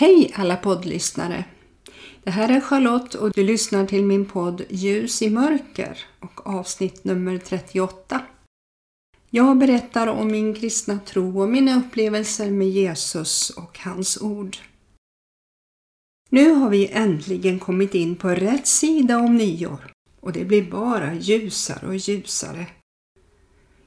Hej alla poddlyssnare! Det här är Charlotte och du lyssnar till min podd Ljus i mörker och avsnitt nummer 38. Jag berättar om min kristna tro och mina upplevelser med Jesus och hans ord. Nu har vi äntligen kommit in på rätt sida om nyår och det blir bara ljusare och ljusare.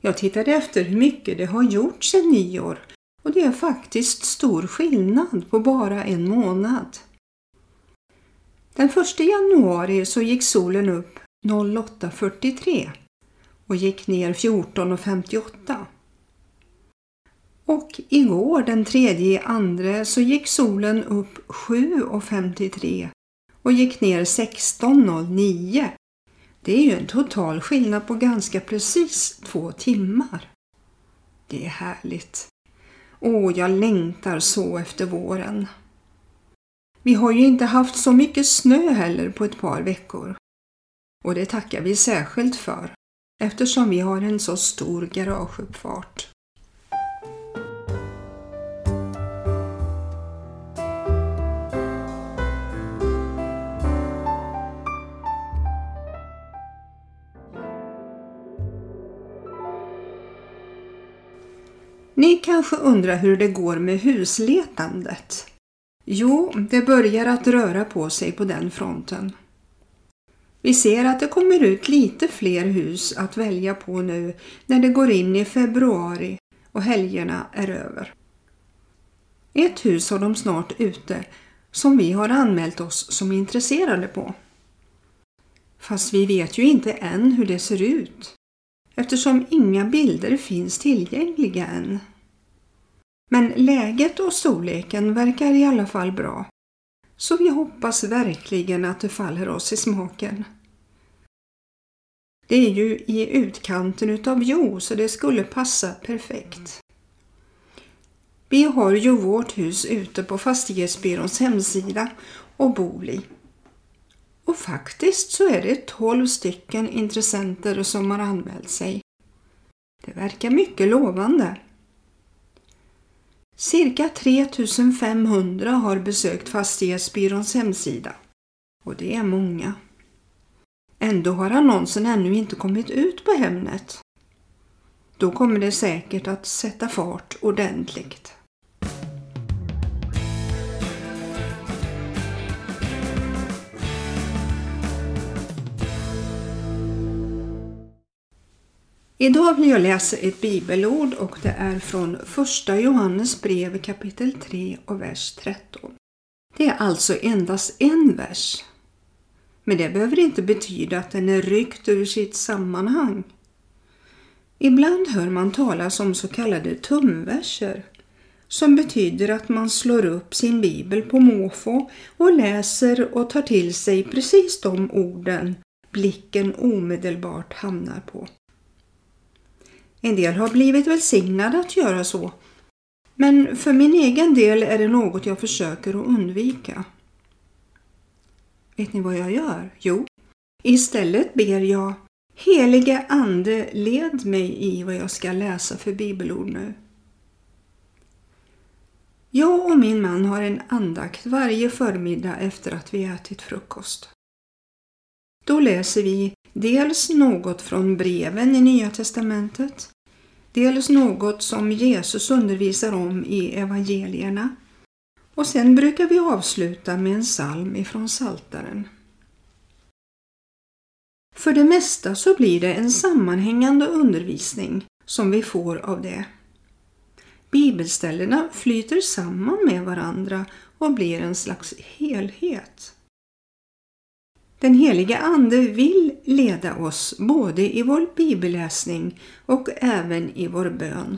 Jag tittade efter hur mycket det har gjorts sedan nyår och det är faktiskt stor skillnad på bara en månad. Den 1 januari så gick solen upp 08.43 och gick ner 14.58. Och igår den 3 andra så gick solen upp 7.53 och gick ner 16.09. Det är ju en total skillnad på ganska precis två timmar. Det är härligt. Åh, jag längtar så efter våren. Vi har ju inte haft så mycket snö heller på ett par veckor. Och det tackar vi särskilt för eftersom vi har en så stor garageuppfart. Ni kanske undrar hur det går med husletandet? Jo, det börjar att röra på sig på den fronten. Vi ser att det kommer ut lite fler hus att välja på nu när det går in i februari och helgerna är över. Ett hus har de snart ute som vi har anmält oss som intresserade på. Fast vi vet ju inte än hur det ser ut eftersom inga bilder finns tillgängliga än. Men läget och storleken verkar i alla fall bra. Så vi hoppas verkligen att det faller oss i smaken. Det är ju i utkanten utav Jo så det skulle passa perfekt. Vi har ju vårt hus ute på Fastighetsbyråns hemsida och bor i. Och faktiskt så är det 12 stycken intressenter som har anmält sig. Det verkar mycket lovande. Cirka 3500 har besökt Fastighetsbyråns hemsida. Och det är många. Ändå har annonsen ännu inte kommit ut på Hemnet. Då kommer det säkert att sätta fart ordentligt. Idag vill jag läsa ett bibelord och det är från första Johannes brev kapitel 3 och vers 13. Det är alltså endast en vers. Men det behöver inte betyda att den är ryckt ur sitt sammanhang. Ibland hör man talas om så kallade tumverser som betyder att man slår upp sin bibel på måfå och läser och tar till sig precis de orden blicken omedelbart hamnar på. En del har blivit välsignade att göra så. Men för min egen del är det något jag försöker att undvika. Vet ni vad jag gör? Jo, istället ber jag Helige Ande, led mig i vad jag ska läsa för bibelord nu. Jag och min man har en andakt varje förmiddag efter att vi ätit frukost. Då läser vi dels något från breven i Nya testamentet, dels något som Jesus undervisar om i evangelierna och sen brukar vi avsluta med en psalm ifrån Saltaren. För det mesta så blir det en sammanhängande undervisning som vi får av det. Bibelställena flyter samman med varandra och blir en slags helhet. Den heliga Ande vill leda oss både i vår bibelläsning och även i vår bön.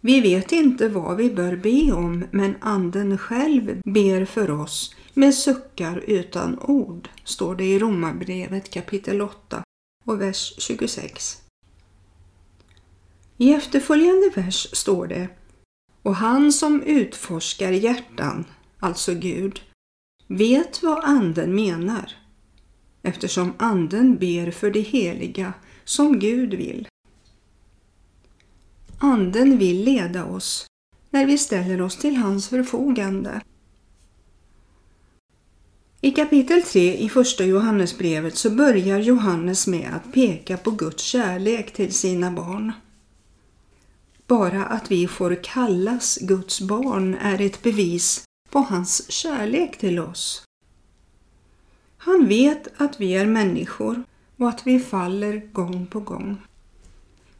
Vi vet inte vad vi bör be om men Anden själv ber för oss med suckar utan ord, står det i Romarbrevet kapitel 8 och vers 26. I efterföljande vers står det Och han som utforskar hjärtan, alltså Gud, vet vad anden menar eftersom anden ber för det heliga som Gud vill. Anden vill leda oss när vi ställer oss till hans förfogande. I kapitel 3 i första Johannesbrevet så börjar Johannes med att peka på Guds kärlek till sina barn. Bara att vi får kallas Guds barn är ett bevis på hans kärlek till oss. Han vet att vi är människor och att vi faller gång på gång.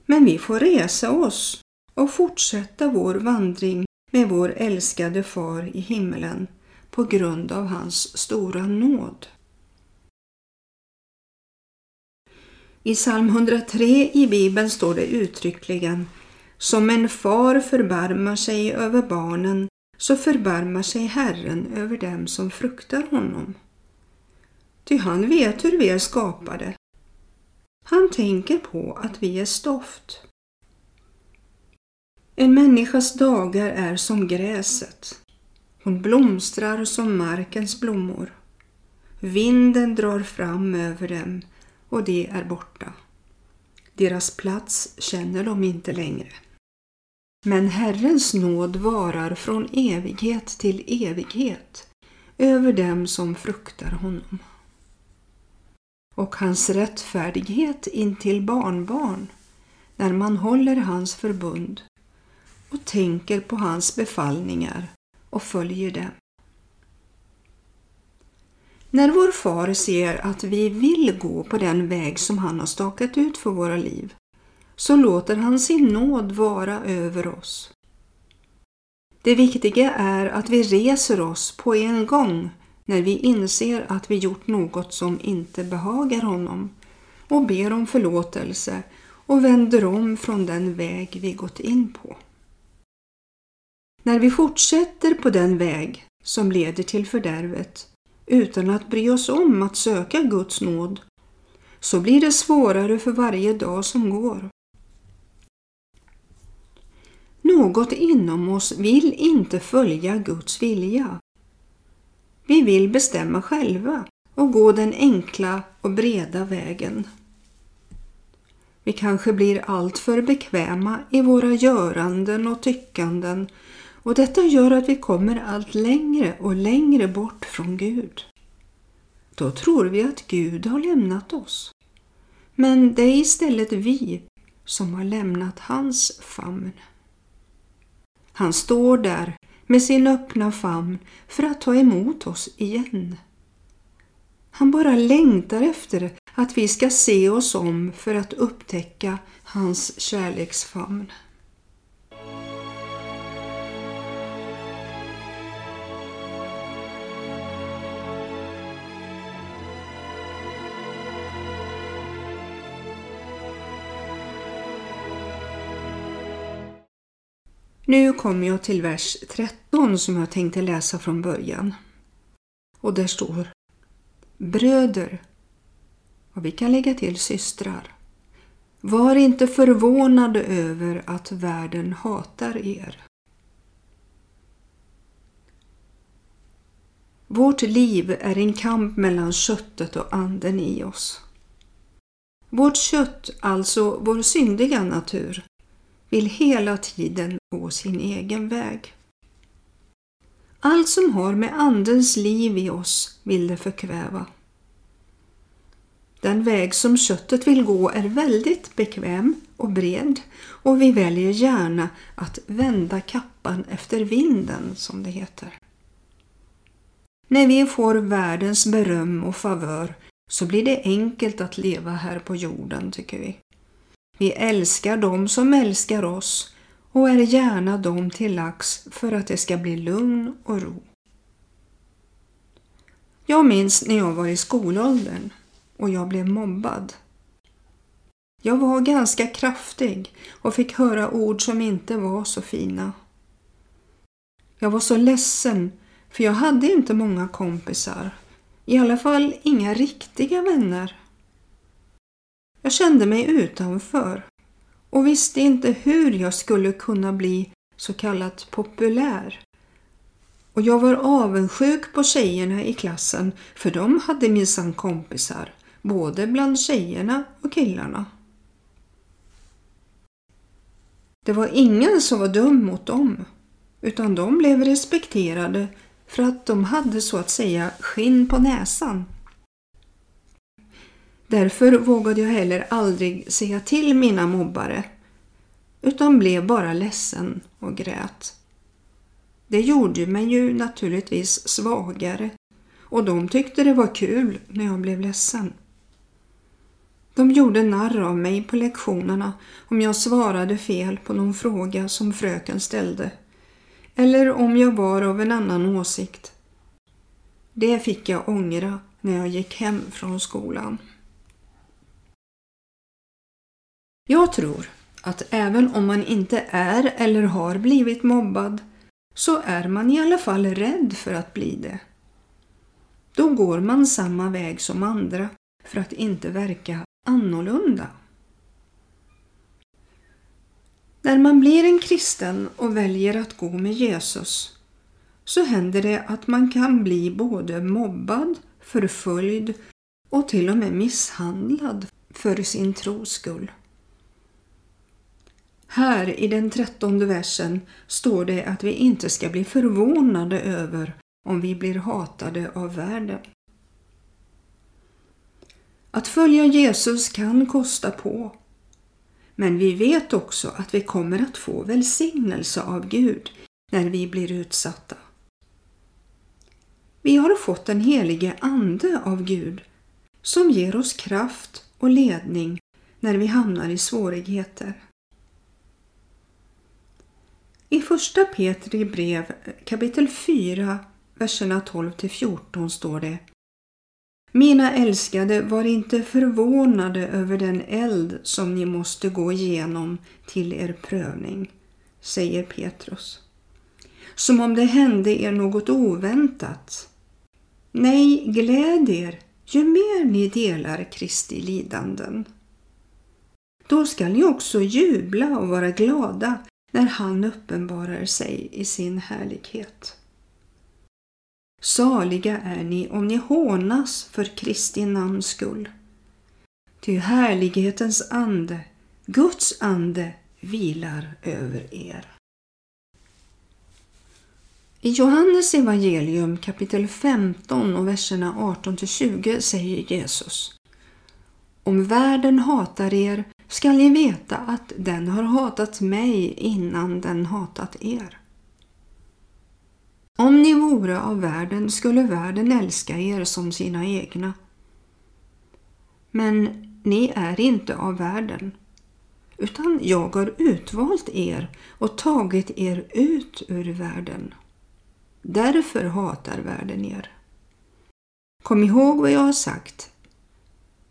Men vi får resa oss och fortsätta vår vandring med vår älskade far i himmelen på grund av hans stora nåd. I psalm 103 i Bibeln står det uttryckligen Som en far förbarmar sig över barnen så förbarmar sig Herren över dem som fruktar honom. Ty han vet hur vi är skapade. Han tänker på att vi är stoft. En människas dagar är som gräset. Hon blomstrar som markens blommor. Vinden drar fram över dem och de är borta. Deras plats känner de inte längre. Men Herrens nåd varar från evighet till evighet över dem som fruktar honom. Och hans rättfärdighet intill barnbarn när man håller hans förbund och tänker på hans befallningar och följer dem. När vår far ser att vi vill gå på den väg som han har stakat ut för våra liv så låter han sin nåd vara över oss. Det viktiga är att vi reser oss på en gång när vi inser att vi gjort något som inte behagar honom och ber om förlåtelse och vänder om från den väg vi gått in på. När vi fortsätter på den väg som leder till fördärvet utan att bry oss om att söka Guds nåd så blir det svårare för varje dag som går. Något inom oss vill inte följa Guds vilja. Vi vill bestämma själva och gå den enkla och breda vägen. Vi kanske blir alltför bekväma i våra göranden och tyckanden och detta gör att vi kommer allt längre och längre bort från Gud. Då tror vi att Gud har lämnat oss. Men det är istället vi som har lämnat hans famn. Han står där med sin öppna famn för att ta emot oss igen. Han bara längtar efter att vi ska se oss om för att upptäcka hans kärleksfamn. Nu kommer jag till vers 13 som jag tänkte läsa från början. Och där står Bröder, och vi kan lägga till systrar, var inte förvånade över att världen hatar er. Vårt liv är en kamp mellan köttet och anden i oss. Vårt kött, alltså vår syndiga natur, vill hela tiden gå sin egen väg. Allt som har med Andens liv i oss vill det förkväva. Den väg som köttet vill gå är väldigt bekväm och bred och vi väljer gärna att vända kappan efter vinden, som det heter. När vi får världens beröm och favör så blir det enkelt att leva här på jorden, tycker vi. Vi älskar dem som älskar oss och är gärna dem till lax för att det ska bli lugn och ro. Jag minns när jag var i skolåldern och jag blev mobbad. Jag var ganska kraftig och fick höra ord som inte var så fina. Jag var så ledsen för jag hade inte många kompisar. I alla fall inga riktiga vänner. Jag kände mig utanför och visste inte hur jag skulle kunna bli så kallat populär. Och jag var avundsjuk på tjejerna i klassen för de hade minsann kompisar, både bland tjejerna och killarna. Det var ingen som var dum mot dem utan de blev respekterade för att de hade så att säga skinn på näsan. Därför vågade jag heller aldrig säga till mina mobbare utan blev bara ledsen och grät. Det gjorde mig ju naturligtvis svagare och de tyckte det var kul när jag blev ledsen. De gjorde narr av mig på lektionerna om jag svarade fel på någon fråga som fröken ställde eller om jag var av en annan åsikt. Det fick jag ångra när jag gick hem från skolan. Jag tror att även om man inte är eller har blivit mobbad så är man i alla fall rädd för att bli det. Då går man samma väg som andra för att inte verka annorlunda. När man blir en kristen och väljer att gå med Jesus så händer det att man kan bli både mobbad, förföljd och till och med misshandlad för sin tros skull. Här i den trettonde versen står det att vi inte ska bli förvånade över om vi blir hatade av världen. Att följa Jesus kan kosta på. Men vi vet också att vi kommer att få välsignelse av Gud när vi blir utsatta. Vi har fått den helige Ande av Gud som ger oss kraft och ledning när vi hamnar i svårigheter. I första Petri brev kapitel 4, verserna 12 till 14 står det Mina älskade, var inte förvånade över den eld som ni måste gå igenom till er prövning, säger Petrus. Som om det hände er något oväntat. Nej, gläd er ju mer ni delar Kristi lidanden. Då skall ni också jubla och vara glada när han uppenbarar sig i sin härlighet. Saliga är ni om ni hånas för Kristi namns skull. Ty härlighetens ande, Guds ande, vilar över er. I Johannes evangelium kapitel 15 och verserna 18 20 säger Jesus Om världen hatar er skall ni veta att den har hatat mig innan den hatat er. Om ni vore av världen skulle världen älska er som sina egna. Men ni är inte av världen, utan jag har utvalt er och tagit er ut ur världen. Därför hatar världen er. Kom ihåg vad jag har sagt.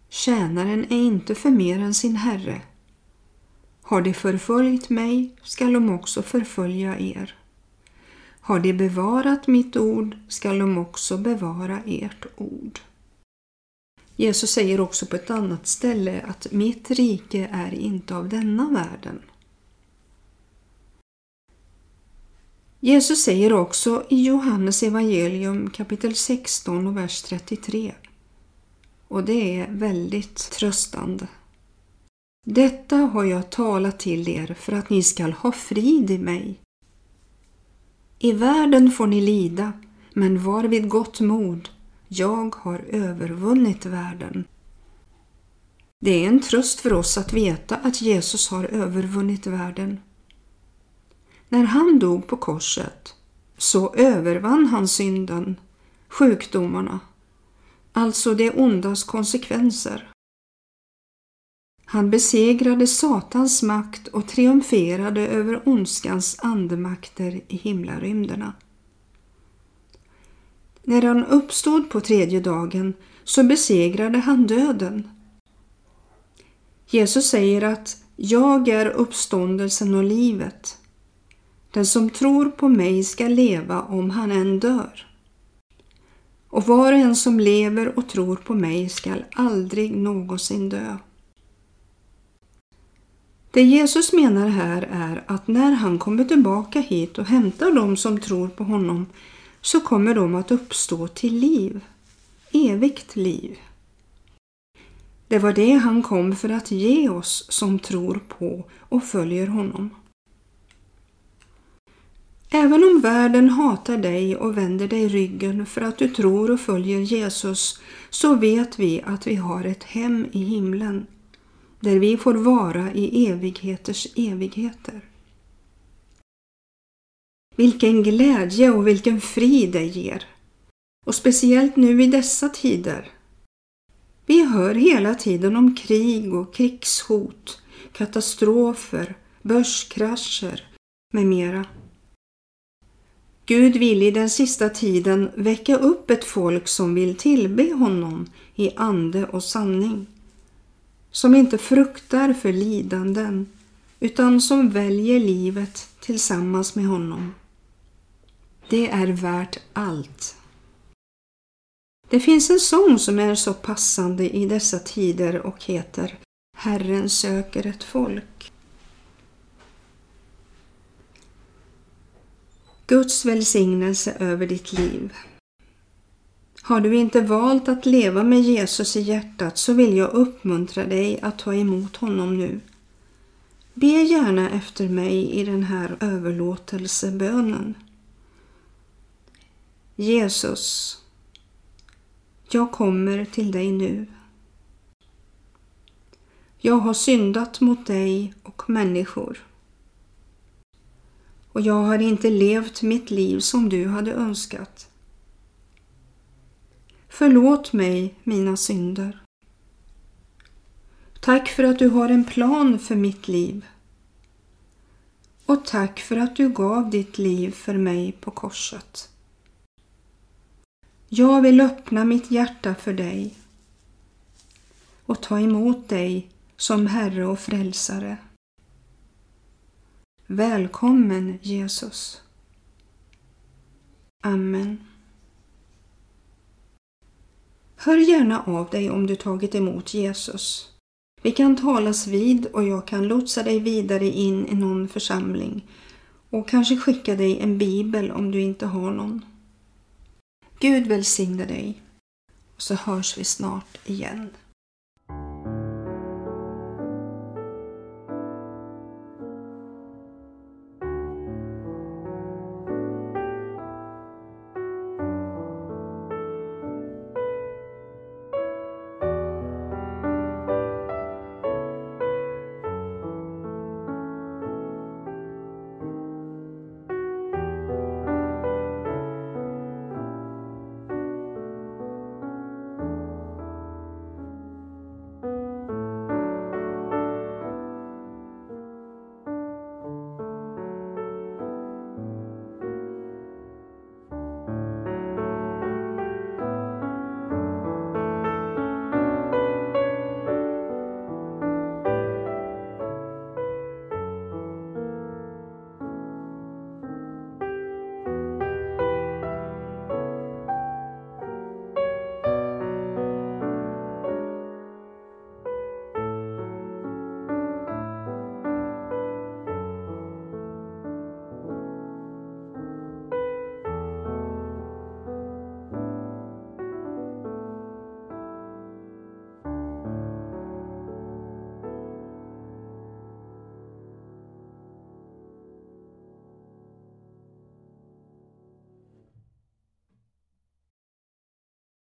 Tjänaren är inte för mer än sin herre. Har de förföljt mig skall de också förfölja er. Har de bevarat mitt ord skall de också bevara ert ord. Jesus säger också på ett annat ställe att mitt rike är inte av denna världen. Jesus säger också i Johannes evangelium kapitel 16 och vers 33 och det är väldigt tröstande. Detta har jag talat till er för att ni skall ha frid i mig. I världen får ni lida, men var vid gott mod. Jag har övervunnit världen. Det är en tröst för oss att veta att Jesus har övervunnit världen. När han dog på korset så övervann han synden, sjukdomarna, alltså det ondas konsekvenser. Han besegrade Satans makt och triumferade över ondskans andemakter i himlarymderna. När han uppstod på tredje dagen så besegrade han döden. Jesus säger att jag är uppståndelsen och livet. Den som tror på mig ska leva om han än dör. Och var och en som lever och tror på mig skall aldrig någonsin dö. Det Jesus menar här är att när han kommer tillbaka hit och hämtar dem som tror på honom så kommer de att uppstå till liv, evigt liv. Det var det han kom för att ge oss som tror på och följer honom. Även om världen hatar dig och vänder dig ryggen för att du tror och följer Jesus så vet vi att vi har ett hem i himlen där vi får vara i evigheters evigheter. Vilken glädje och vilken frid det ger. Och speciellt nu i dessa tider. Vi hör hela tiden om krig och krigshot, katastrofer, börskrascher med mera. Gud vill i den sista tiden väcka upp ett folk som vill tillbe honom i ande och sanning. Som inte fruktar för lidanden utan som väljer livet tillsammans med honom. Det är värt allt. Det finns en sång som är så passande i dessa tider och heter Herren söker ett folk. Guds välsignelse över ditt liv. Har du inte valt att leva med Jesus i hjärtat så vill jag uppmuntra dig att ta emot honom nu. Be gärna efter mig i den här överlåtelsebönen. Jesus, jag kommer till dig nu. Jag har syndat mot dig och människor. Och jag har inte levt mitt liv som du hade önskat. Förlåt mig mina synder. Tack för att du har en plan för mitt liv. Och tack för att du gav ditt liv för mig på korset. Jag vill öppna mitt hjärta för dig och ta emot dig som Herre och Frälsare. Välkommen Jesus. Amen. Hör gärna av dig om du tagit emot Jesus. Vi kan talas vid och jag kan lotsa dig vidare in i någon församling och kanske skicka dig en bibel om du inte har någon. Gud välsigne dig och så hörs vi snart igen.